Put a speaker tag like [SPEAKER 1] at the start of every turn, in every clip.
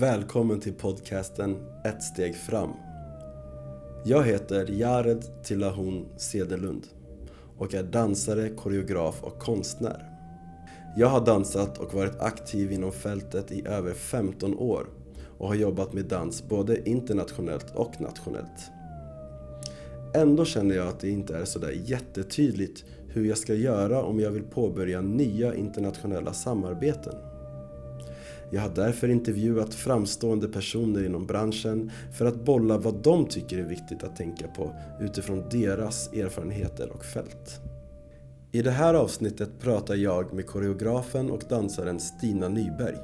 [SPEAKER 1] Välkommen till podcasten Ett steg fram. Jag heter Jared Tillahon Sedelund och är dansare, koreograf och konstnär. Jag har dansat och varit aktiv inom fältet i över 15 år och har jobbat med dans både internationellt och nationellt. Ändå känner jag att det inte är sådär jättetydligt hur jag ska göra om jag vill påbörja nya internationella samarbeten. Jag har därför intervjuat framstående personer inom branschen för att bolla vad de tycker är viktigt att tänka på utifrån deras erfarenheter och fält. I det här avsnittet pratar jag med koreografen och dansaren Stina Nyberg.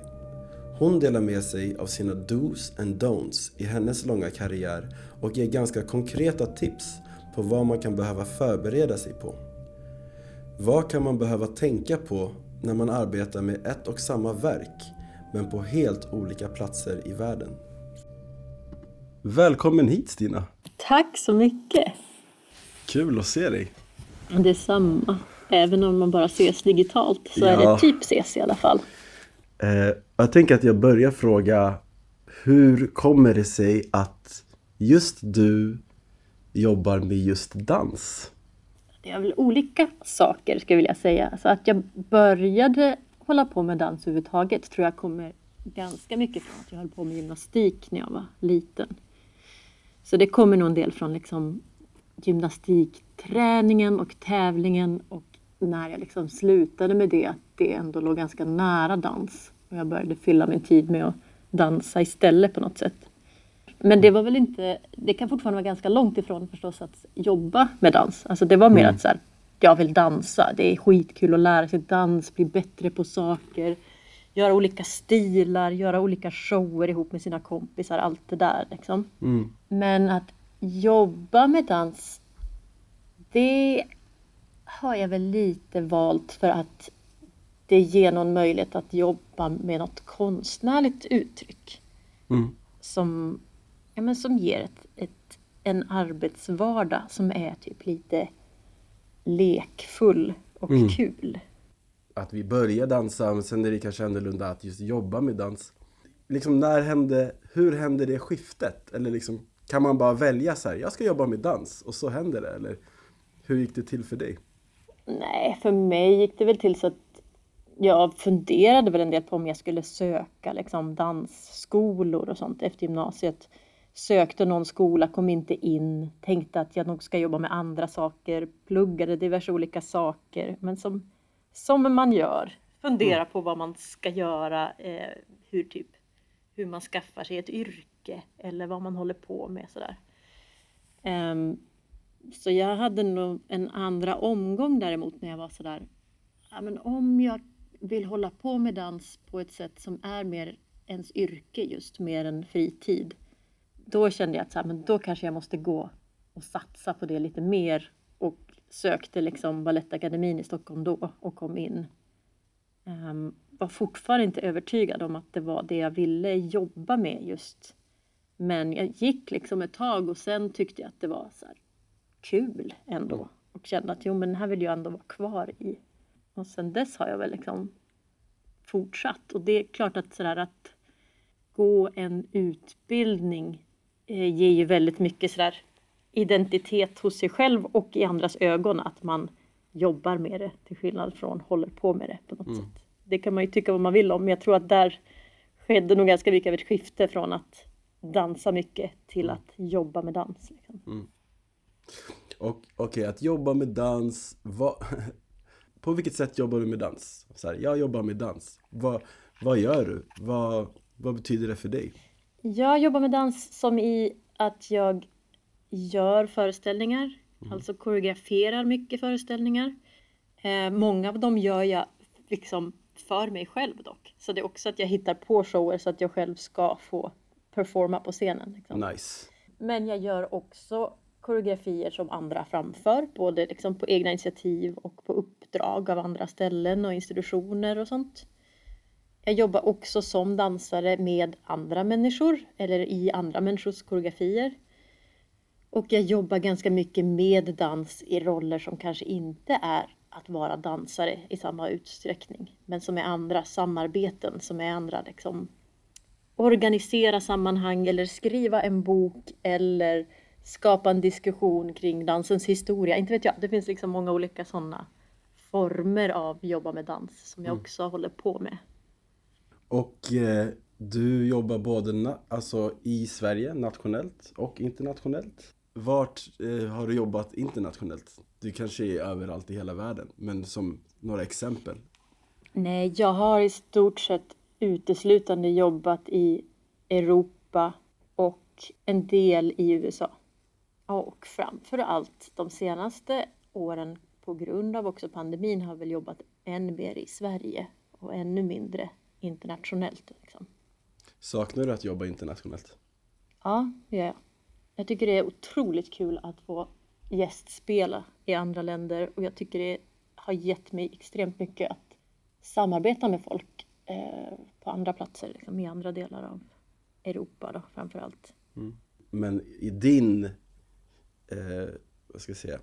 [SPEAKER 1] Hon delar med sig av sina dos and don'ts i hennes långa karriär och ger ganska konkreta tips på vad man kan behöva förbereda sig på. Vad kan man behöva tänka på när man arbetar med ett och samma verk men på helt olika platser i världen? Välkommen hit Stina!
[SPEAKER 2] Tack så mycket!
[SPEAKER 1] Kul att se dig!
[SPEAKER 2] Detsamma. Även om man bara ses digitalt så ja. är det typ ses i alla fall.
[SPEAKER 1] Eh, jag tänker att jag börjar fråga Hur kommer det sig att just du jobbar med just dans?
[SPEAKER 2] Det är väl olika saker skulle jag vilja säga. Alltså att jag började hålla på med dans överhuvudtaget tror jag kommer ganska mycket från att jag höll på med gymnastik när jag var liten. Så det kommer nog en del från liksom gymnastikträningen och tävlingen och när jag liksom slutade med det, att det ändå låg ganska nära dans. Och jag började fylla min tid med att dansa istället på något sätt. Men det var väl inte, det kan fortfarande vara ganska långt ifrån förstås att jobba med dans. Alltså det var mer mm. att så här, jag vill dansa. Det är skitkul att lära sig dans, bli bättre på saker, göra olika stilar, göra olika shower ihop med sina kompisar, allt det där liksom. Mm. Men att jobba med dans, det har jag väl lite valt för att det ger någon möjlighet att jobba med något konstnärligt uttryck. Mm. Som, ja, men som ger ett, ett, en arbetsvardag som är typ lite lekfull och mm. kul.
[SPEAKER 1] Att vi börjar dansa, men sen är det kanske annorlunda att just jobba med dans. Liksom när hände, hur hände det skiftet? Eller liksom, kan man bara välja så här, jag ska jobba med dans och så händer det? Eller hur gick det till för dig?
[SPEAKER 2] Nej, för mig gick det väl till så att jag funderade väl en del på om jag skulle söka liksom dansskolor och sånt efter gymnasiet. Sökte någon skola, kom inte in, tänkte att jag nog ska jobba med andra saker, pluggade diverse olika saker. Men som, som man gör, fundera mm. på vad man ska göra, eh, hur, typ, hur man skaffar sig ett yrke eller vad man håller på med sådär. Um, så jag hade nog en andra omgång däremot när jag var sådär, ja men om jag vill hålla på med dans på ett sätt som är mer ens yrke just, mer än fritid. Då kände jag att så här, men då kanske jag måste gå och satsa på det lite mer och sökte liksom Balettakademin i Stockholm då och kom in. Um, var fortfarande inte övertygad om att det var det jag ville jobba med just. Men jag gick liksom ett tag och sen tyckte jag att det var så här, kul ändå och kände att jo men den här vill jag ändå vara kvar i. Och sen dess har jag väl liksom fortsatt och det är klart att sådär att gå en utbildning ger ju väldigt mycket sådär identitet hos sig själv och i andras ögon att man jobbar med det till skillnad från håller på med det på något mm. sätt. Det kan man ju tycka vad man vill om men jag tror att där skedde nog ganska mycket av ett skifte från att dansa mycket till mm. att jobba med dans. Liksom. Mm.
[SPEAKER 1] Och okej, okay, att jobba med dans, vad, på vilket sätt jobbar du med dans? Så här, jag jobbar med dans. Vad, vad gör du? Vad, vad betyder det för dig?
[SPEAKER 2] Jag jobbar med dans som i att jag gör föreställningar, mm. alltså koreograferar mycket föreställningar. Eh, många av dem gör jag liksom för mig själv dock. Så det är också att jag hittar på shower så att jag själv ska få performa på scenen. Liksom.
[SPEAKER 1] Nice.
[SPEAKER 2] Men jag gör också koreografier som andra framför, både liksom på egna initiativ och på uppdrag av andra ställen och institutioner och sånt. Jag jobbar också som dansare med andra människor eller i andra människors koreografier. Och jag jobbar ganska mycket med dans i roller som kanske inte är att vara dansare i samma utsträckning, men som är andra samarbeten, som är andra liksom organisera sammanhang eller skriva en bok eller skapa en diskussion kring dansens historia. Inte vet jag, det finns liksom många olika sådana former av jobba med dans som jag mm. också håller på med.
[SPEAKER 1] Och eh, du jobbar både alltså i Sverige, nationellt och internationellt. Vart eh, har du jobbat internationellt? Du kanske är överallt i hela världen, men som några exempel.
[SPEAKER 2] Nej, jag har i stort sett uteslutande jobbat i Europa och en del i USA. Och framför allt de senaste åren på grund av också pandemin har väl jobbat än mer i Sverige och ännu mindre internationellt. Liksom.
[SPEAKER 1] Saknar du att jobba internationellt?
[SPEAKER 2] Ja, det gör jag. Jag tycker det är otroligt kul att få gästspela i andra länder och jag tycker det har gett mig extremt mycket att samarbeta med folk eh, på andra platser, liksom, i andra delar av Europa då, framför allt.
[SPEAKER 1] Mm. Men i din eh, vad ska jag säga,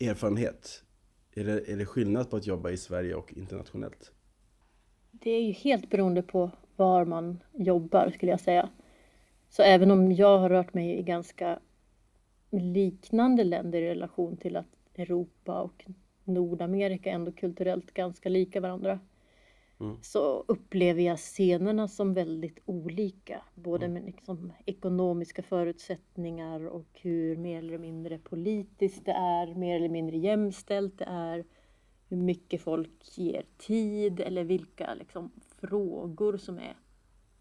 [SPEAKER 1] erfarenhet, är det, är det skillnad på att jobba i Sverige och internationellt?
[SPEAKER 2] Det är ju helt beroende på var man jobbar skulle jag säga. Så även om jag har rört mig i ganska liknande länder i relation till att Europa och Nordamerika ändå kulturellt ganska lika varandra mm. så upplever jag scenerna som väldigt olika. Både mm. med liksom ekonomiska förutsättningar och hur mer eller mindre politiskt det är, mer eller mindre jämställt det är, hur mycket folk ger tid eller vilka liksom, frågor som är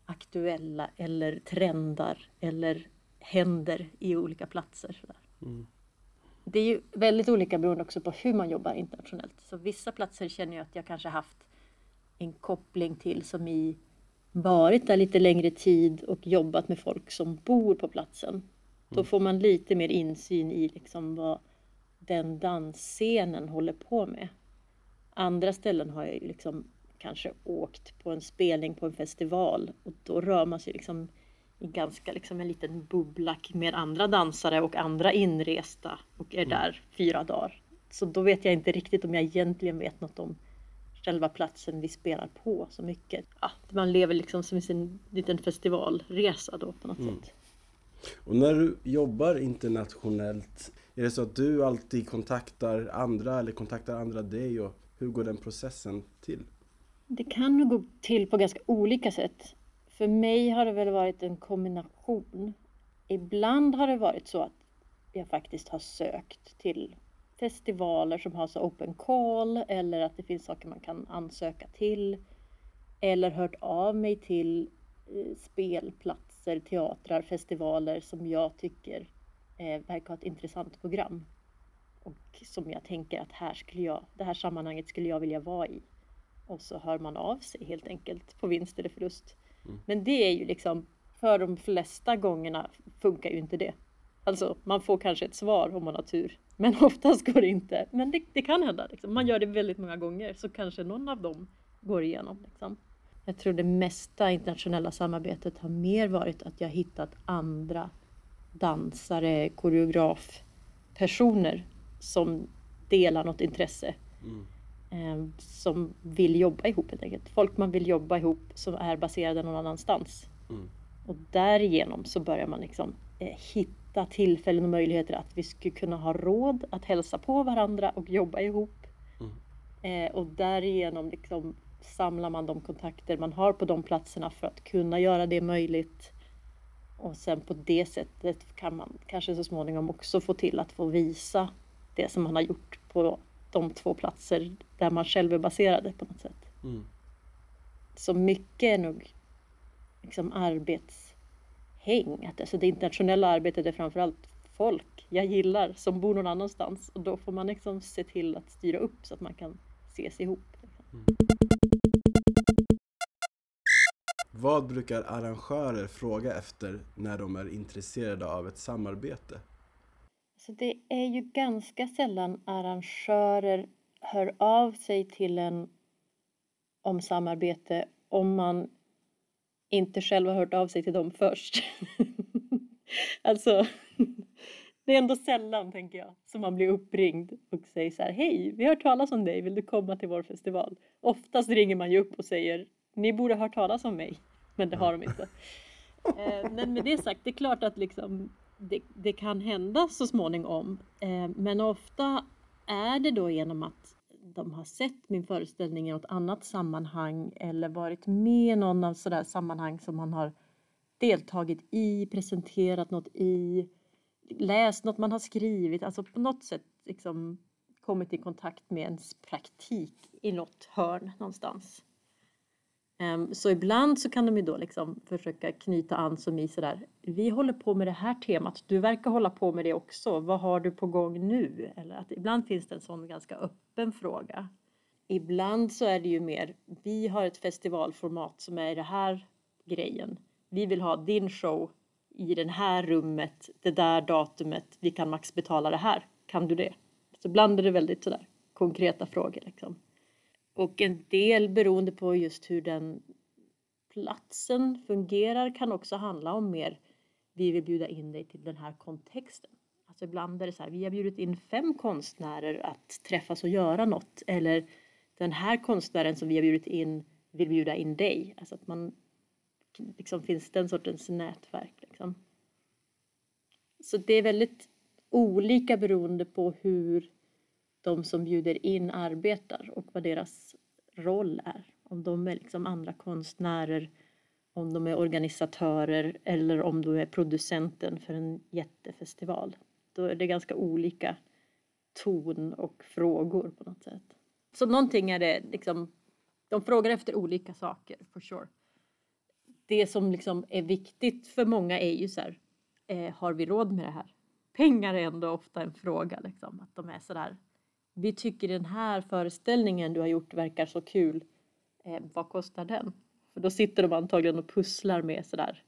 [SPEAKER 2] aktuella eller trendar eller händer i olika platser. Mm. Det är ju väldigt olika beroende också på hur man jobbar internationellt. Så vissa platser känner jag att jag kanske haft en koppling till som i varit där lite längre tid och jobbat med folk som bor på platsen. Mm. Då får man lite mer insyn i liksom vad den dansscenen håller på med. Andra ställen har jag ju liksom kanske åkt på en spelning på en festival och då rör man sig liksom i ganska liksom en liten bubbla med andra dansare och andra inresta och är mm. där fyra dagar. Så då vet jag inte riktigt om jag egentligen vet något om själva platsen vi spelar på så mycket. Ja, man lever liksom som i sin liten festivalresa då på något mm. sätt.
[SPEAKER 1] Och när du jobbar internationellt, är det så att du alltid kontaktar andra eller kontaktar andra dig och hur går den processen till?
[SPEAKER 2] Det kan nog gå till på ganska olika sätt. För mig har det väl varit en kombination. Ibland har det varit så att jag faktiskt har sökt till festivaler som har så open call eller att det finns saker man kan ansöka till. Eller hört av mig till eh, spelplatser, teatrar, festivaler som jag tycker eh, verkar ha ett intressant program. Och som jag tänker att här skulle jag, det här sammanhanget skulle jag vilja vara i. Och så hör man av sig helt enkelt på vinst eller förlust. Mm. Men det är ju liksom, för de flesta gångerna funkar ju inte det. Alltså man får kanske ett svar om man har tur. Men oftast går det inte. Men det, det kan hända. Liksom. Man gör det väldigt många gånger så kanske någon av dem går igenom. Liksom. Jag tror det mesta internationella samarbetet har mer varit att jag hittat andra dansare, koreografpersoner som delar något intresse. Mm. Eh, som vill jobba ihop helt enkelt. Folk man vill jobba ihop som är baserade någon annanstans. Mm. Och därigenom så börjar man liksom eh, hitta tillfällen och möjligheter att vi skulle kunna ha råd att hälsa på varandra och jobba ihop. Mm. Eh, och därigenom liksom samlar man de kontakter man har på de platserna för att kunna göra det möjligt. Och sen på det sättet kan man kanske så småningom också få till att få visa det som man har gjort på de två platser där man själv är baserad på något sätt. Mm. Så mycket är nog liksom arbetshäng. Alltså det internationella arbetet är framförallt folk jag gillar som bor någon annanstans och då får man liksom se till att styra upp så att man kan ses ihop. Mm.
[SPEAKER 1] Vad brukar arrangörer fråga efter när de är intresserade av ett samarbete?
[SPEAKER 2] Så det är ju ganska sällan arrangörer hör av sig till en om samarbete om man inte själv har hört av sig till dem först. alltså, det är ändå sällan, tänker jag, som man blir uppringd och säger så här, hej, vi har hört talas om dig, vill du komma till vår festival? Oftast ringer man ju upp och säger, ni borde ha hört talas om mig. men det har de inte. Eh, men med det sagt, det är klart att liksom, det, det kan hända så småningom. Eh, men ofta är det då genom att de har sett min föreställning i något annat sammanhang eller varit med i någon av sådär sammanhang som man har deltagit i, presenterat något i, läst något man har skrivit, alltså på något sätt liksom kommit i kontakt med ens praktik i något hörn någonstans. Ehm, så ibland så kan de ju då liksom försöka knyta an som i sådär, vi håller på med det här temat, du verkar hålla på med det också, vad har du på gång nu? Eller att ibland finns det en sån ganska öppen fråga. Ibland så är det ju mer, vi har ett festivalformat som är i det här grejen. Vi vill ha din show i det här rummet, det där datumet, vi kan max betala det här, kan du det? Så ibland är det väldigt sådär konkreta frågor liksom. Och en del beroende på just hur den platsen fungerar kan också handla om mer vi vill bjuda in dig till den här kontexten. Alltså ibland är det så här, vi har bjudit in fem konstnärer att träffas och göra något eller den här konstnären som vi har bjudit in vill bjuda in dig. Alltså att man liksom finns den sortens nätverk. Liksom. Så det är väldigt olika beroende på hur de som bjuder in arbetar och vad deras roll är. Om de är liksom andra konstnärer, om de är organisatörer eller om de är producenten för en jättefestival. Då är det ganska olika ton och frågor på något sätt. Så någonting är det liksom, de frågar efter olika saker for sure. Det som liksom är viktigt för många är ju så här, eh, har vi råd med det här? Pengar är ändå ofta en fråga liksom, att de är sådär vi tycker den här föreställningen du har gjort verkar så kul. Eh, vad kostar den? För då sitter de antagligen och pusslar med sådär.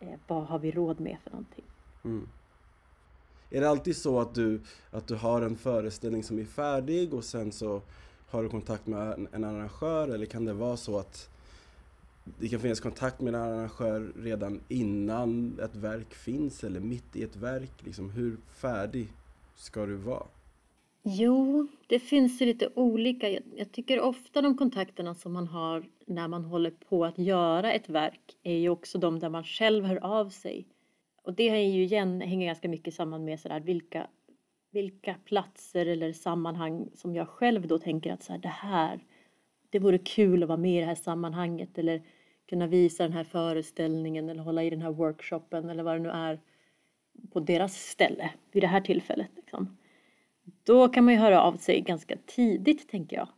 [SPEAKER 2] Eh, vad har vi råd med för någonting? Mm.
[SPEAKER 1] Är det alltid så att du, att du har en föreställning som är färdig och sen så har du kontakt med en, en arrangör eller kan det vara så att det kan finnas kontakt med en arrangör redan innan ett verk finns eller mitt i ett verk? Liksom, hur färdig ska du vara?
[SPEAKER 2] Jo, det finns ju lite olika. Jag, tycker ofta de kontakterna som man har när man håller på att göra ett verk är ju också de där man själv hör av sig. Och det är ju igen, hänger ganska mycket samman med sådär vilka, vilka platser eller sammanhang som jag själv då tänker att så här, det här, det vore kul att vara med i det här sammanhanget eller kunna visa den här föreställningen eller hålla i den här workshopen eller vad det nu är på deras ställe vid det här tillfället. Liksom. Då kan man ju höra av sig ganska tidigt tänker jag.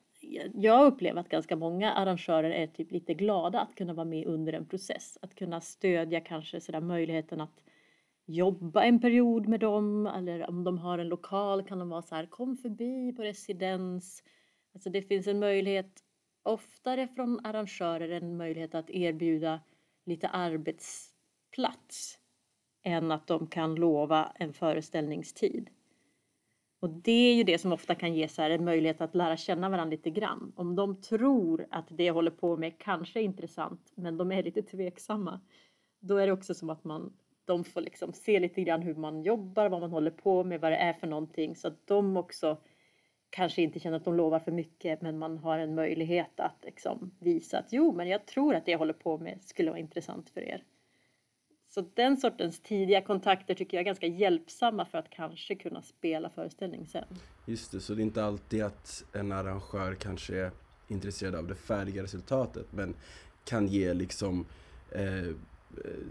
[SPEAKER 2] Jag upplever att ganska många arrangörer är typ lite glada att kunna vara med under en process. Att kunna stödja kanske sådär möjligheten att jobba en period med dem eller om de har en lokal kan de vara så här kom förbi på residens. Alltså det finns en möjlighet oftare från arrangörer en möjlighet att erbjuda lite arbetsplats än att de kan lova en föreställningstid. Och det är ju det som ofta kan ge så här en möjlighet att lära känna varandra lite grann. Om de tror att det jag håller på med kanske är intressant, men de är lite tveksamma. Då är det också som att man, de får liksom se lite grann hur man jobbar, vad man håller på med, vad det är för någonting. Så att de också kanske inte känner att de lovar för mycket, men man har en möjlighet att liksom visa att jo, men jag tror att det jag håller på med skulle vara intressant för er. Så den sortens tidiga kontakter tycker jag är ganska hjälpsamma för att kanske kunna spela föreställning sen.
[SPEAKER 1] Just det, så det är inte alltid att en arrangör kanske är intresserad av det färdiga resultatet men kan ge liksom eh,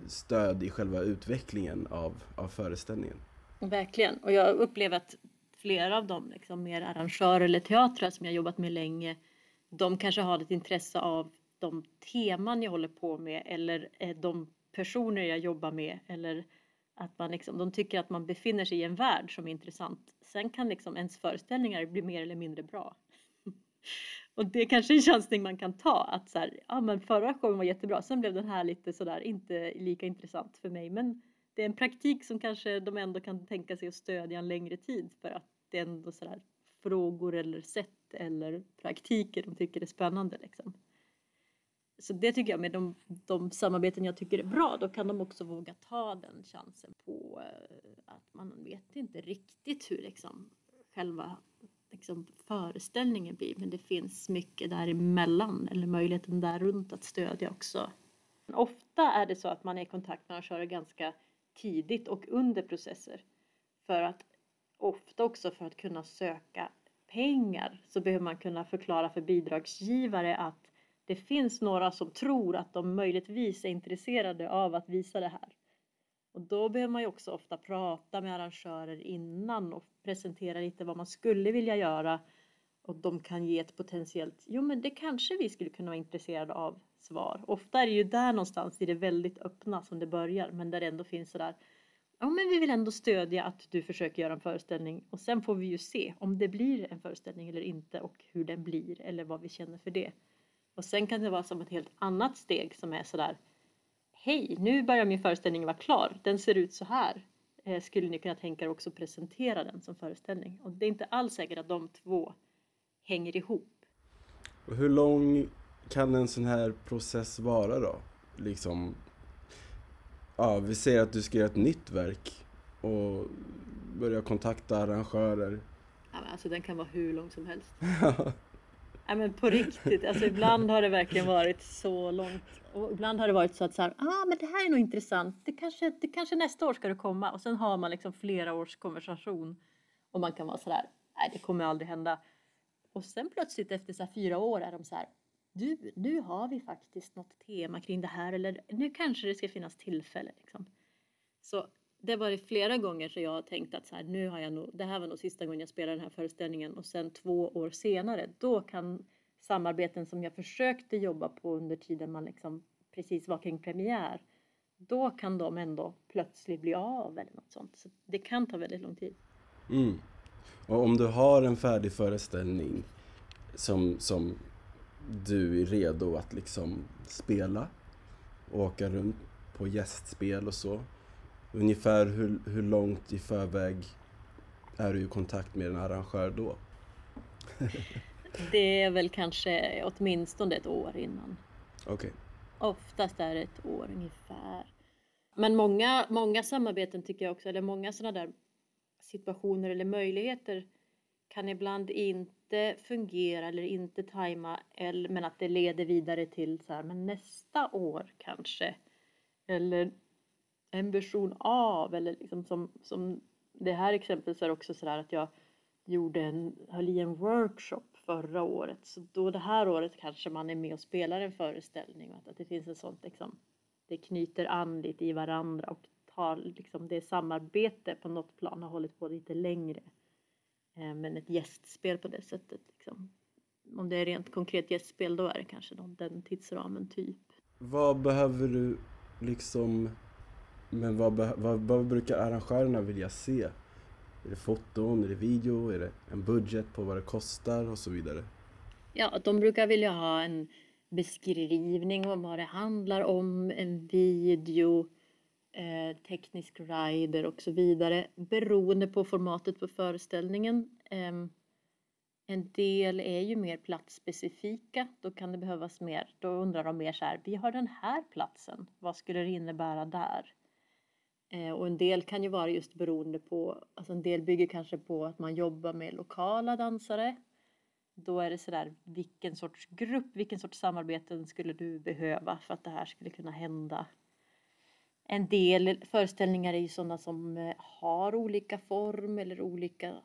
[SPEAKER 1] stöd i själva utvecklingen av, av föreställningen.
[SPEAKER 2] Verkligen, och jag upplever att flera av dem, liksom mer arrangörer eller teatrar som jag jobbat med länge, de kanske har ett intresse av de teman jag håller på med eller eh, de personer jag jobbar med eller att man liksom, de tycker att man befinner sig i en värld som är intressant. Sen kan liksom ens föreställningar bli mer eller mindre bra. Och det är kanske är en chansning man kan ta att så här, ja men förra showen var jättebra, sen blev den här lite sådär inte lika intressant för mig. Men det är en praktik som kanske de ändå kan tänka sig att stödja en längre tid för att det är ändå sådär frågor eller sätt eller praktiker de tycker är spännande liksom så det tycker jag med de, de samarbeten jag tycker är bra, då kan de också våga ta den chansen på eh, att man vet inte riktigt hur liksom själva liksom föreställningen blir, men det finns mycket däremellan eller möjligheten där runt att stödja också Ofta är det så att man är i kontakt med arrangörer ganska tidigt och under processer. För att ofta också för att kunna söka pengar så behöver man kunna förklara för bidragsgivare att det finns några som tror att de möjligtvis är intresserade av att visa det här. Och då behöver man ju också ofta prata med arrangörer innan och presentera lite vad man skulle vilja göra och de kan ge ett potentiellt, jo men det kanske vi skulle kunna vara intresserade av svar. Ofta är det ju där någonstans i det väldigt öppna som det börjar men där det ändå finns sådär ja men vi vill ändå stödja att du försöker göra en föreställning och sen får vi ju se om det blir en föreställning eller inte och hur den blir eller vad vi känner för det. Och sen kan det vara som ett helt annat steg som är sådär Hej, nu börjar min föreställning vara klar. Den ser ut så här. Eh, skulle ni kunna tänka er också presentera den som föreställning? Och det är inte alls säkert att de två hänger ihop.
[SPEAKER 1] Och hur lång kan en sån här process vara då? Liksom, ja, vi säger att du ska göra ett nytt verk och börja kontakta arrangörer.
[SPEAKER 2] Ja, alltså den kan vara hur lång som helst. Nej men på riktigt, alltså ibland har det verkligen varit så långt. Och ibland har det varit så att så här, ah, men det här är nog intressant. Det kanske, det kanske nästa år ska det komma. Och sen har man liksom flera års konversation. Och man kan vara så där, nej det kommer aldrig hända. Och sen plötsligt efter så fyra år är de så här, du, nu har vi faktiskt något tema kring det här. Eller nu kanske det ska finnas tillfälle. Liksom. Så det var det flera gånger så jag tänkte tänkt att så här, nu har jag nog, det här var nog sista gången jag spelar den här föreställningen och sen två år senare då kan samarbeten som jag försökte jobba på under tiden man liksom precis var kring premiär då kan de ändå plötsligt bli av eller något sånt. Så det kan ta väldigt lång tid.
[SPEAKER 1] Mm. Och om du har en färdig föreställning som, som du är redo att liksom spela och åka runt på gästspel och så Ungefär hur, hur långt i förväg är du i kontakt med en arrangör då?
[SPEAKER 2] det är väl kanske åtminstone ett år innan.
[SPEAKER 1] Okej. Okay.
[SPEAKER 2] Oftast är det ett år ungefär. Men många, många samarbeten tycker jag också, eller många sådana där situationer eller möjligheter kan ibland inte fungera eller inte tajma, eller, men att det leder vidare till så här, men nästa år kanske. Eller en version av eller liksom som, som det här exemplet så är det också sådär att jag gjorde en, höll i en workshop förra året så då det här året kanske man är med och spelar en föreställning och att det finns ett sånt liksom det knyter an lite i varandra och tar liksom det samarbete på något plan har hållit på lite längre eh, men ett gästspel på det sättet liksom. om det är rent konkret gästspel då är det kanske den tidsramen typ.
[SPEAKER 1] Vad behöver du liksom men vad, vad, vad brukar arrangörerna vilja se? Är det foton, är det video, är det en budget på vad det kostar och så vidare?
[SPEAKER 2] Ja, de brukar vilja ha en beskrivning om vad det handlar om, en video, eh, teknisk rider och så vidare beroende på formatet på föreställningen. Eh, en del är ju mer platsspecifika, då kan det behövas mer. Då undrar de mer så här, vi har den här platsen, vad skulle det innebära där? Eh, och en del kan ju vara just beroende på, alltså en del bygger kanske på att man jobbar med lokala dansare. Då är det sådär, vilken sorts grupp, vilken sorts samarbeten skulle du behöva för att det här skulle kunna hända? En del föreställningar är ju sådana som eh, har olika form eller olika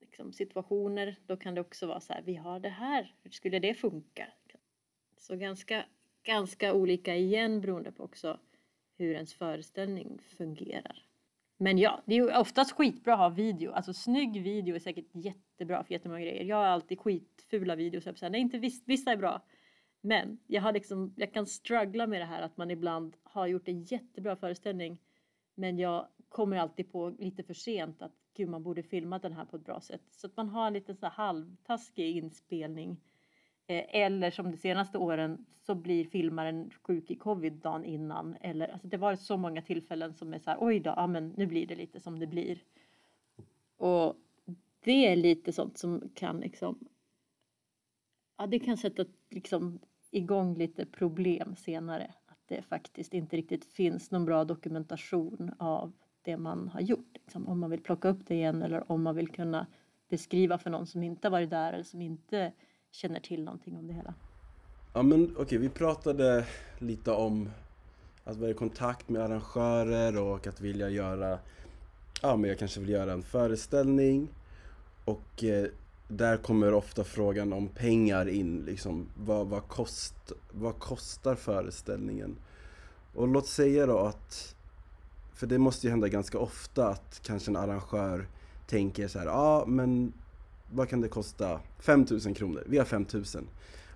[SPEAKER 2] liksom, situationer. Då kan det också vara så här, vi har det här, hur skulle det funka? Så ganska, ganska olika igen beroende på också hur ens föreställning fungerar. Men ja, det är oftast skitbra att ha video. Alltså snygg video är säkert jättebra för jättemånga grejer. Jag har alltid skitfula videos. Jag nej, inte vissa är bra. Men jag, har liksom, jag kan struggla med det här att man ibland har gjort en jättebra föreställning men jag kommer alltid på lite för sent att gud man borde filma den här på ett bra sätt. Så att man har en lite så halvtaskig inspelning Eh, eller som de senaste åren så blir filmaren sjuk i covid dagen innan. Eller, alltså det var så många tillfällen som är så här, oj då, ja, men nu blir det lite som det blir. Och det är lite sånt som kan liksom, ja det kan sätta liksom igång lite problem senare. Att det faktiskt inte riktigt finns någon bra dokumentation av det man har gjort. Liksom, om man vill plocka upp det igen eller om man vill kunna beskriva för någon som inte varit där eller som inte känner till någonting om det hela.
[SPEAKER 1] Ja men okej, okay, vi pratade lite om att vara i kontakt med arrangörer och att vilja göra, ja men jag kanske vill göra en föreställning och eh, där kommer ofta frågan om pengar in, liksom vad, vad, kost, vad kostar föreställningen? Och låt säga då att, för det måste ju hända ganska ofta att kanske en arrangör tänker så här, ja ah, men vad kan det kosta? 5000 kronor, vi har 5000.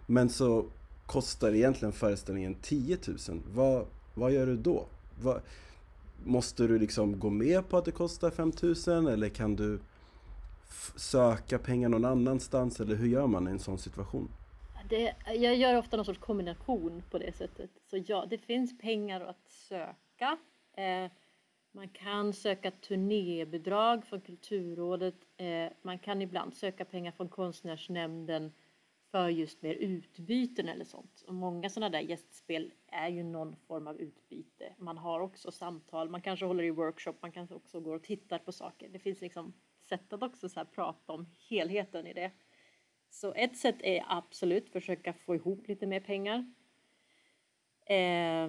[SPEAKER 1] Men så kostar egentligen föreställningen 10 000. Vad, vad gör du då? Vad, måste du liksom gå med på att det kostar 5000 eller kan du söka pengar någon annanstans eller hur gör man i en sån situation?
[SPEAKER 2] Det, jag gör ofta någon sorts kombination på det sättet. Så ja, det finns pengar att söka. Eh, man kan söka turnébidrag från Kulturrådet. Eh, man kan ibland söka pengar från Konstnärsnämnden för just mer utbyten eller sånt. Och många sådana där gästspel är ju någon form av utbyte. Man har också samtal, man kanske håller i workshop, man kanske också går och tittar på saker. Det finns liksom sätt att också så prata om helheten i det. Så ett sätt är absolut försöka få ihop lite mer pengar. Eh,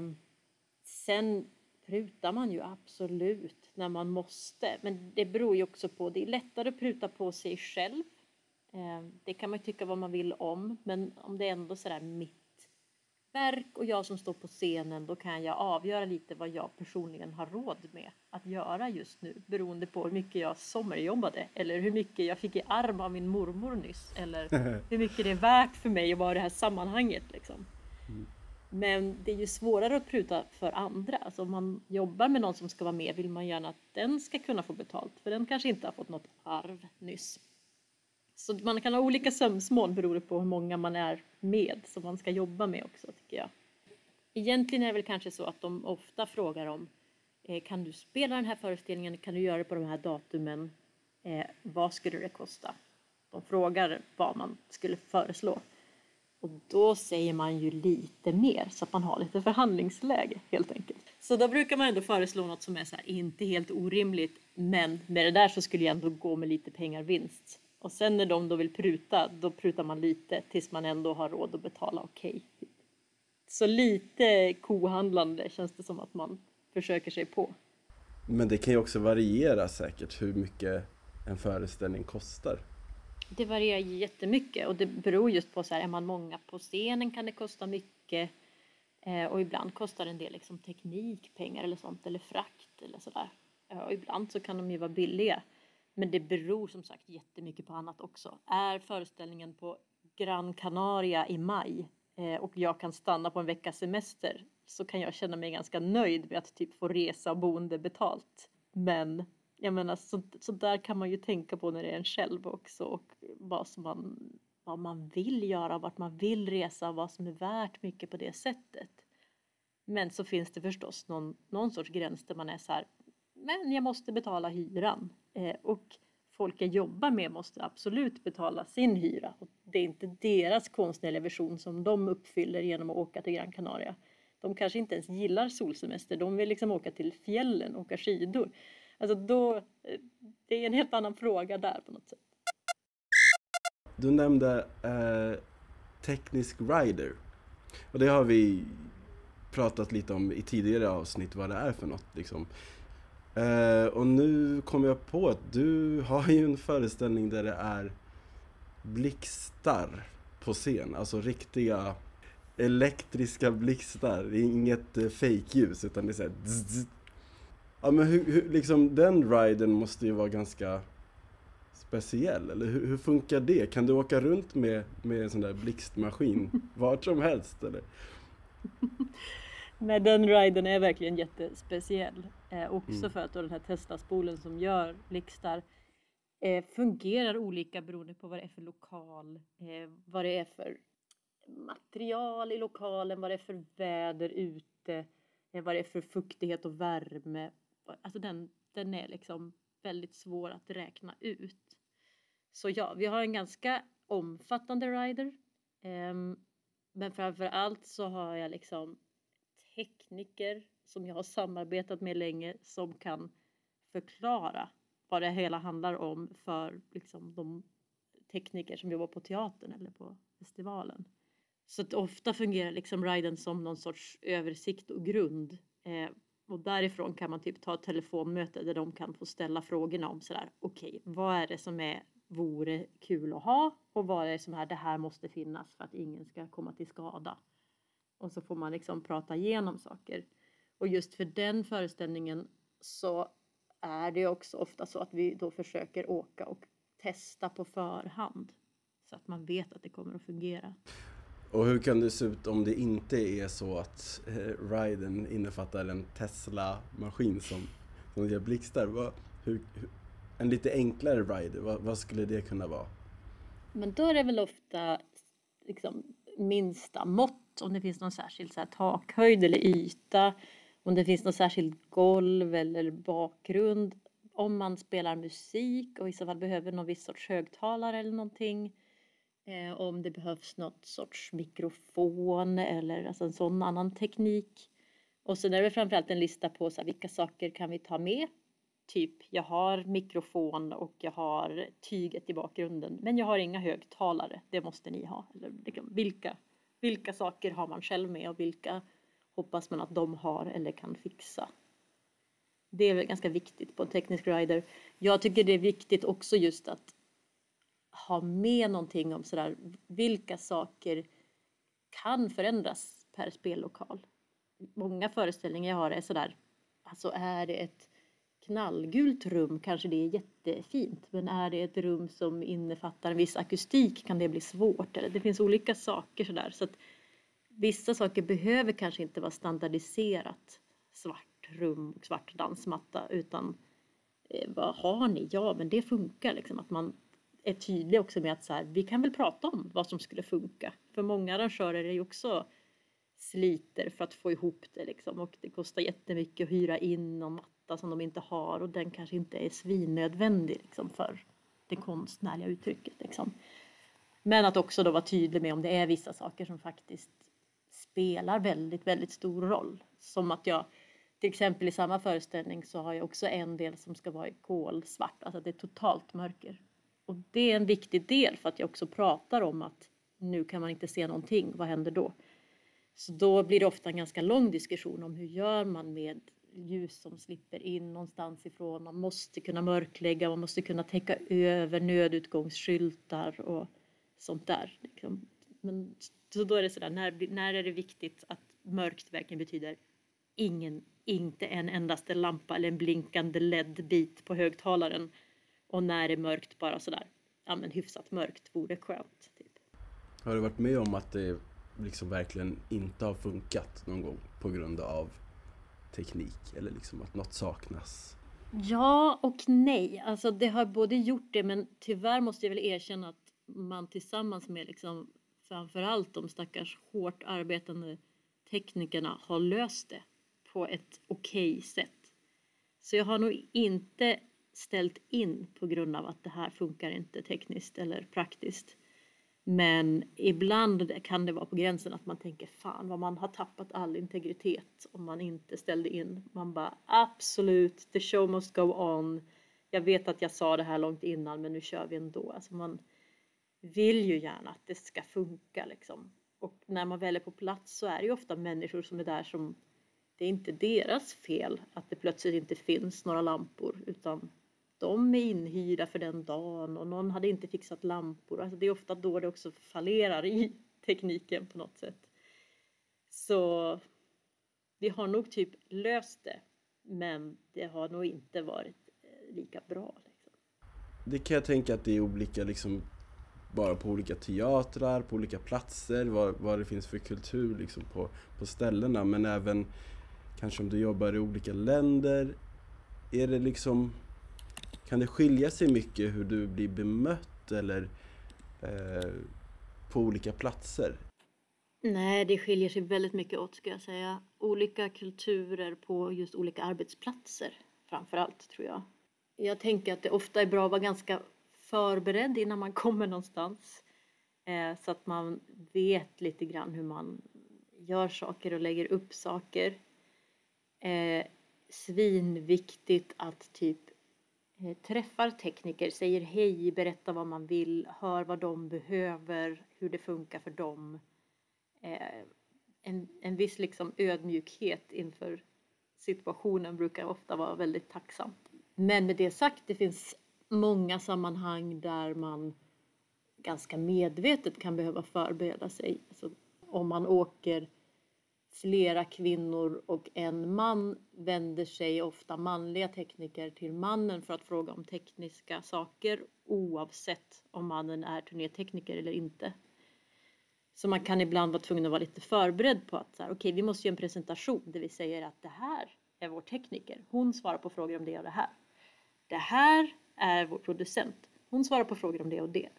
[SPEAKER 2] sen prutar man ju absolut när man måste. Men det beror ju också på, det är lättare att pruta på sig själv. Eh, det kan man tycka vad man vill om, men om det är ändå sådär mitt verk och jag som står på scenen, då kan jag avgöra lite vad jag personligen har råd med att göra just nu beroende på hur mycket jag sommarjobbade eller hur mycket jag fick i arm av min mormor nyss eller hur mycket det är värt för mig att vara i det här sammanhanget. Liksom. Men det är ju svårare att pruta för andra. Alltså om man jobbar med någon som ska vara med vill man gärna att den ska kunna få betalt för den kanske inte har fått något arv nyss. Så man kan ha olika sömsmål beroende på hur många man är med som man ska jobba med också tycker jag. Egentligen är det väl kanske så att de ofta frågar om eh, kan du spela den här föreställningen, kan du göra det på de här datumen, eh, vad skulle det kosta? De frågar vad man skulle föreslå. Och då säger man ju lite mer så att man har lite förhandlingsläge helt enkelt. Så då brukar man ändå föreslå något som är så här, inte helt orimligt men med det där så skulle jag ändå gå med lite pengar vinst. Och sen när de då vill pruta, då prutar man lite tills man ändå har råd att betala okej. Okay. Så lite kohandlande känns det som att man försöker sig på.
[SPEAKER 1] Men det kan ju också variera säkert hur mycket en föreställning kostar.
[SPEAKER 2] Det varierar jättemycket och det beror just på så här, är man många på scenen kan det kosta mycket eh, och ibland kostar en del liksom teknik, pengar eller sånt eller frakt eller sådär. Eh, och ibland så kan de ju vara billiga. Men det beror som sagt jättemycket på annat också. Är föreställningen på Gran Canaria i maj eh, och jag kan stanna på en veckas semester så kan jag känna mig ganska nöjd med att typ få resa och boende betalt. Men jag menar, så, så där kan man ju tänka på när det är en själv också och vad, som man, vad man vill göra, vart man vill resa, vad som är värt mycket på det sättet. Men så finns det förstås någon, någon sorts gräns där man är så här, men jag måste betala hyran. Eh, och folk jag jobbar med måste absolut betala sin hyra. Och det är inte deras konstnärliga vision som de uppfyller genom att åka till Gran Canaria. De kanske inte ens gillar solsemester, de vill liksom åka till fjällen och åka skidor. Alltså då, det är en helt annan fråga där på något sätt.
[SPEAKER 1] Du nämnde eh, teknisk rider. Och det har vi pratat lite om i tidigare avsnitt vad det är för något. Liksom. Eh, och nu kom jag på att du har ju en föreställning där det är blixtar på scen. Alltså riktiga elektriska blixtar. Det är inget eh, fake-ljus utan det är såhär Ja men hur, hur, liksom den riden måste ju vara ganska speciell, eller hur, hur, funkar det? Kan du åka runt med, med en sån där blixtmaskin vart som helst eller?
[SPEAKER 2] Nej, den riden är verkligen jättespeciell. Eh, också mm. för att då den här Tesla-spolen som gör blixtar eh, fungerar olika beroende på vad det är för lokal, eh, vad det är för material i lokalen, vad det är för väder ute, eh, vad det är för fuktighet och värme. Alltså den, den är liksom väldigt svår att räkna ut. Så ja, vi har en ganska omfattande rider. Um, men framför allt så har jag liksom tekniker som jag har samarbetat med länge som kan förklara vad det hela handlar om för liksom, de tekniker som jobbar på teatern eller på festivalen. Så att ofta fungerar liksom riden som någon sorts översikt och grund Eh, och därifrån kan man typ ta ett telefonmöte där de kan få ställa frågorna om sådär, okej, okay, vad är det som är, vore kul att ha och vad är det som är, det här måste finnas för att ingen ska komma till skada. Och så får man liksom prata igenom saker. Och just för den föreställningen så är det också ofta så att vi då försöker åka och testa på förhand. Så att man vet att det kommer att fungera.
[SPEAKER 1] Och hur kan det se ut om det inte är så att eh, riden innefattar en Tesla-maskin som, som ger blixtar? Vad, hur, en lite enklare ride, vad, vad, skulle det kunna vara?
[SPEAKER 2] Men då är det väl ofta liksom, minsta mått, om det finns någon särskild så här, takhöjd eller yta, om det finns något särskilt golv eller bakgrund, om man spelar musik och i så fall behöver någon viss sorts högtalare eller någonting Eh, om det behövs något sorts mikrofon eller alltså en sån annan teknik. Och sen är det framförallt en lista på så här, vilka saker kan vi ta med? Typ, jag har mikrofon och jag har tyget i bakgrunden, men jag har inga högtalare. Det måste ni ha. Eller liksom, vilka, vilka saker har man själv med och vilka hoppas man att de har eller kan fixa? Det är väl ganska viktigt på en teknisk rider. Jag tycker det är viktigt också just att ha med någonting om sådär vilka saker kan förändras per spellokal. Många föreställningar jag har är sådär, alltså är det ett knallgult rum kanske det är jättefint men är det ett rum som innefattar en viss akustik kan det bli svårt. Eller det finns olika saker sådär så att vissa saker behöver kanske inte vara standardiserat svart rum och svart dansmatta utan eh, vad har ni? Ja men det funkar liksom att man är tydlig också med att så här, vi kan väl prata om vad som skulle funka. För många arrangörer är ju också sliter för att få ihop det liksom och det kostar jättemycket att hyra in någon matta som de inte har och den kanske inte är svinnödvändig liksom för det konstnärliga uttrycket liksom. Men att också då vara tydlig med om det är vissa saker som faktiskt spelar väldigt, väldigt stor roll. Som att jag till exempel i samma föreställning så har jag också en del som ska vara i kolsvart, alltså att det är totalt mörker. Och det är en viktig del för att jag också pratar om att nu kan man inte se någonting, vad händer då? Så då blir det ofta en ganska lång diskussion om hur gör man med ljus som slipper in någonstans ifrån. Man måste kunna mörklägga, man måste kunna täcka över nödutgångsskyltar och sånt där. Liksom. Men, så då är det sådär, när, när är det viktigt att mörkt verkligen betyder ingen, inte en endaste lampa eller en blinkande LED-bit på högtalaren och när det är mörkt bara sådär, ja men hyfsat mörkt vore skönt. Typ.
[SPEAKER 1] Har du varit med om att det liksom verkligen inte har funkat någon gång på grund av teknik eller liksom att något saknas?
[SPEAKER 2] Ja och nej. Alltså det har både gjort det men tyvärr måste jag väl erkänna att man tillsammans med liksom framförallt de stackars hårt arbetande teknikerna har löst det på ett okej okay sätt. Så jag har nog inte ställt in på grund av att det här funkar inte tekniskt eller praktiskt. Men ibland kan det vara på gränsen att man tänker fan vad man har tappat all integritet om man inte ställde in. Man bara absolut, the show must go on. Jag vet att jag sa det här långt innan men nu kör vi ändå. Alltså man vill ju gärna att det ska funka liksom. Och när man väl är på plats så är det ju ofta människor som är där som det är inte deras fel att det plötsligt inte finns några lampor utan de är inhyrda för den dagen och någon hade inte fixat lampor. Alltså det är ofta då det också fallerar i tekniken på något sätt. Så vi har nog typ löst det men det har nog inte varit eh, lika bra. Liksom.
[SPEAKER 1] Det kan jag tänka att det är olika liksom bara på olika teatrar, på olika platser, vad, vad det finns för kultur liksom på, på ställena men även kanske om du jobbar i olika länder. Är det liksom kan det skilja sig mycket hur du blir bemött eller eh, på olika platser?
[SPEAKER 2] Nej, det skiljer sig väldigt mycket åt ska jag säga. Olika kulturer på just olika arbetsplatser framför allt tror jag. Jag tänker att det ofta är bra att vara ganska förberedd innan man kommer någonstans. Eh, så att man vet lite grann hur man gör saker och lägger upp saker. Eh, svinviktigt att typ Eh, träffar tekniker, säger hej, berättar vad man vill, hör vad de behöver, hur det funkar för dem. Eh, en, en viss liksom ödmjukhet inför situationen brukar ofta vara väldigt tacksam. Men med det sagt, det finns många sammanhang där man ganska medvetet kan behöva förbereda sig. Alltså, om man åker flera kvinnor och en man vänder sig ofta manliga tekniker till mannen för att fråga om tekniska saker oavsett om mannen är turnétekniker eller inte. Så man kan ibland vara tvungen att vara lite förberedd på att så här, okay, vi måste göra en presentation där vi säger att det här är vår tekniker. Hon svarar på frågor om det och det här. Det här är vår producent. Hon svarar på frågor om det och det.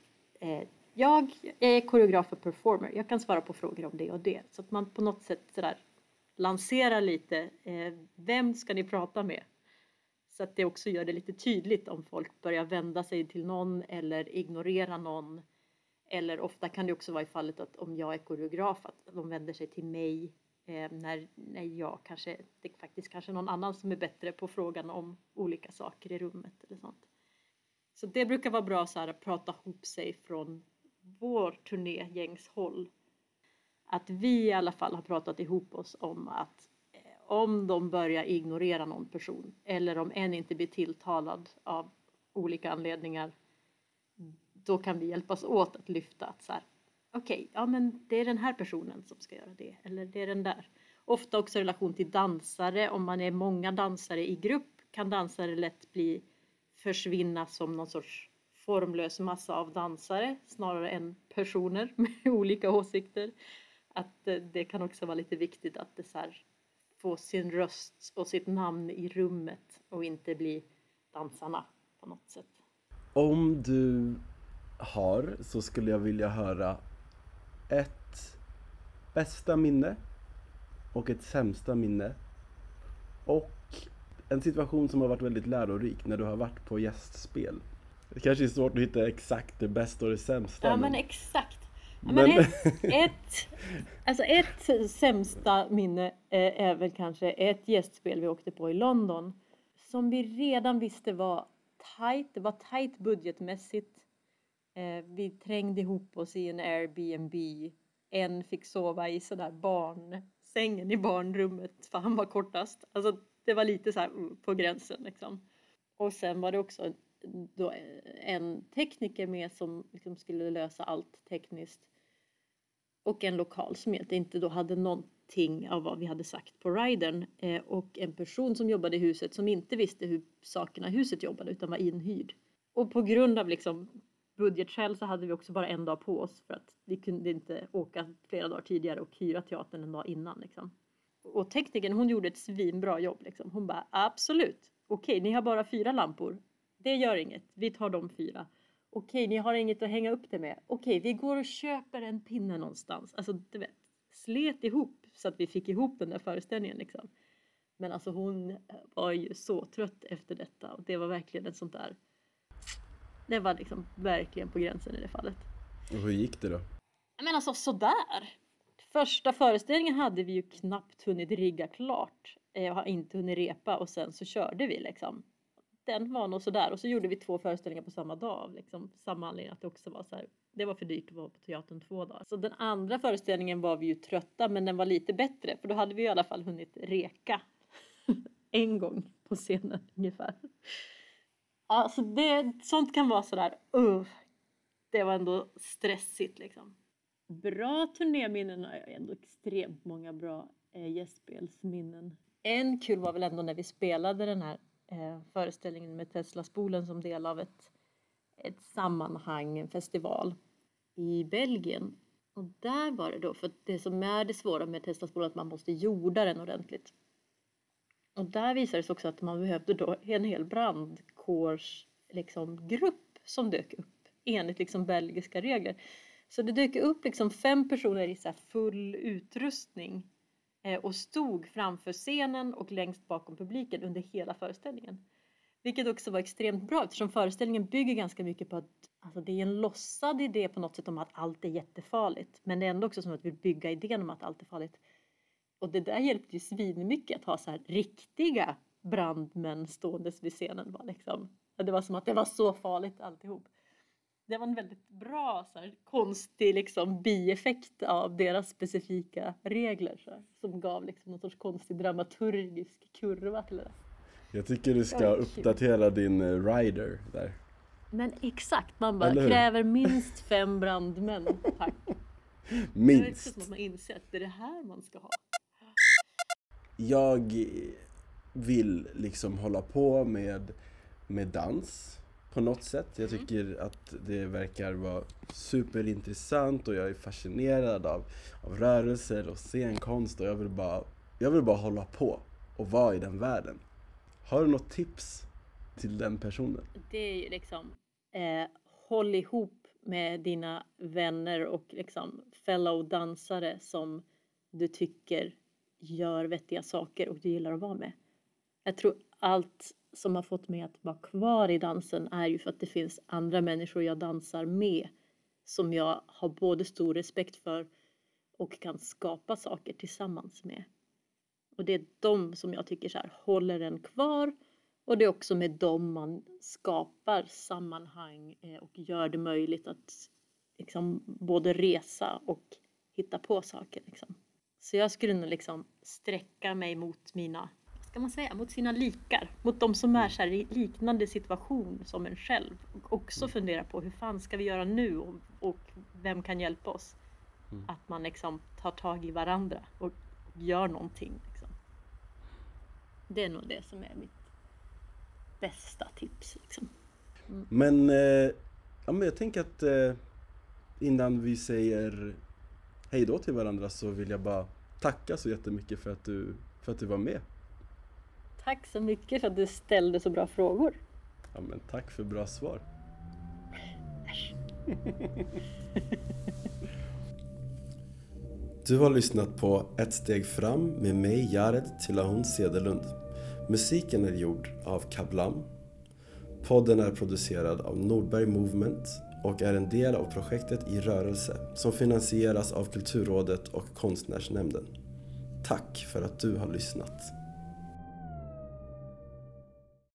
[SPEAKER 2] Eh, jag, jag är koreograf och performer. Jag kan svara på frågor om det och det. Så att man på något sätt sådär lanserar lite. Eh, vem ska ni prata med? Så att det också gör det lite tydligt om folk börjar vända sig till någon eller ignorera någon. Eller ofta kan det också vara i fallet att om jag är koreograf att de vänder sig till mig eh, när, när jag kanske, det är faktiskt kanske någon annan som är bättre på frågan om olika saker i rummet eller sånt. Så det brukar vara bra så här, att prata ihop sig från vår turnégängs håll. Att vi i alla fall har pratat ihop oss om att eh, om de börjar ignorera någon person eller om en inte blir tilltalad av olika anledningar då kan vi hjälpas åt att lyfta att så här okej, okay, ja men det är den här personen som ska göra det eller det är den där. Ofta också i relation till dansare, om man är många dansare i grupp kan dansare lätt bli försvinna som någon sorts formlös massa av dansare snarare än personer med olika åsikter. Att eh, det kan också vara lite viktigt att det så här, få sin röst och sitt namn i rummet och inte bli dansarna på något sätt.
[SPEAKER 1] Om du har så skulle jag vilja höra ett bästa minne och ett sämsta minne och en situation som har varit väldigt lärorik när du har varit på gästspel. Det kanske är svårt att hitta exakt det bästa och det sämsta.
[SPEAKER 2] Ja men, men exakt. Ja, men ett, ett, alltså ett sämsta minne är väl kanske ett gästspel vi åkte på i London. Som vi redan visste var tight. Det var tight budgetmässigt. Eh, vi trängde ihop oss i en Airbnb. En fick sova i sådär barnsängen i barnrummet för han var kortast. Alltså det var lite så här på gränsen liksom. Och sen var det också då eh, en tekniker med som liksom skulle lösa allt tekniskt. Och en lokal som inte då hade någonting av vad vi hade sagt på ridern. Eh, och en person som jobbade i huset som inte visste hur sakerna i huset jobbade utan var inhyrd. Och på grund av liksom budgetskäl så hade vi också bara en dag på oss för att vi kunde inte åka flera dagar tidigare och hyra teatern en dag innan. Liksom. Och teknikern hon gjorde ett svinbra jobb. Liksom. Hon bara absolut, okej ni har bara fyra lampor. Det gör inget, vi tar de fyra. Okej, ni har inget att hänga upp det med. Okej, vi går och köper en pinne någonstans. Alltså, du vet, slet ihop så att vi fick ihop den där föreställningen liksom. Men alltså hon var ju så trött efter detta och det var verkligen ett sånt där. Det var liksom verkligen på gränsen i det fallet.
[SPEAKER 1] Och hur gick det då?
[SPEAKER 2] Men alltså sådär. Första föreställningen hade vi ju knappt hunnit rigga klart. Jag har inte hunnit repa och sen så körde vi liksom den var nog sådär och så gjorde vi två föreställningar på samma dag liksom, samma anledning att det också var så här, det var för dyrt att vara på teatern två dagar. Så den andra föreställningen var vi ju trötta men den var lite bättre för då hade vi i alla fall hunnit reka en gång på scenen ungefär. Alltså det, sånt kan vara sådär, uh, det var ändå stressigt liksom. Bra turnéminnen har jag ändå extremt många bra eh, gästspelsminnen. En kul var väl ändå när vi spelade den här eh, föreställningen med Tesla-spolen som del av ett, ett sammanhang, en festival i Belgien. Och där var det då, för det som är det svåra med Tesla-spolen att man måste jorda den ordentligt. Och där visade det sig också att man behövde då en hel brandkårs liksom, grupp som dök upp enligt liksom belgiska regler. Så det dök upp liksom fem personer i så full utrustning Eh, och stod framför scenen och längst bakom publiken under hela föreställningen. Vilket också var extremt bra eftersom föreställningen bygger ganska mycket på att alltså det är en låtsad idé på något sätt om att allt är jättefarligt. Men det är ändå också som att vi bygger idén om att allt är farligt. Och det där hjälpte ju svinmycket att ha så här riktiga brandmän ståendes vid scenen. Bara liksom. Det var som att det var så farligt alltihop det var en väldigt bra så här, konstig liksom, bieffekt av deras specifika regler så här, som gav liksom, någon sorts konstig dramaturgisk kurva till det.
[SPEAKER 1] Jag tycker du ska uppdatera din eh, rider där.
[SPEAKER 2] Men exakt, man bara kräver minst fem brandmän, tack.
[SPEAKER 1] Minst.
[SPEAKER 2] Det är som att man inser att det är det här man ska ha.
[SPEAKER 1] Jag vill liksom hålla på med, med dans på något sätt. Jag mm. tycker att det verkar vara superintressant och jag är fascinerad av, av rörelser och scenkonst och jag vill, bara, jag vill bara hålla på och vara i den världen. Har du något tips till den personen?
[SPEAKER 2] Det är ju liksom eh, håll ihop med dina vänner och liksom fellow dansare som du tycker gör vettiga saker och du gillar att vara med. Jag tror allt som har fått mig att vara kvar i dansen är ju för att det finns andra människor jag dansar med som jag har både stor respekt för och kan skapa saker tillsammans med. Och det är de som jag tycker så här, håller en kvar och det är också med dem man skapar sammanhang eh, och gör det möjligt att liksom både resa och hitta på saker. Liksom. Så jag skulle nog liksom sträcka mig mot mina ska man säga, mot sina likar. Mot de som är så i liknande situation som en själv. Och också mm. fundera på hur fan ska vi göra nu och, och vem kan hjälpa oss? Mm. Att man liksom tar tag i varandra och, gör någonting. Liksom. Det är nog det som är mitt bästa tips. Liksom.
[SPEAKER 1] Mm. Men, eh, ja, men jag tänker att eh, innan vi säger hej då till varandra så vill jag bara tacka så jättemycket för att du, för att du var med.
[SPEAKER 2] Tack så mycket för att du ställde så bra frågor.
[SPEAKER 1] Ja, men tack för bra svar. Du har lyssnat på Ett steg fram med mig Jared Tillahun Sedelund. Musiken är gjord av Kablam. Podden är producerad av Nordberg Movement och är en del av projektet I rörelse som finansieras av Kulturrådet och Konstnärsnämnden. Tack för att du har lyssnat.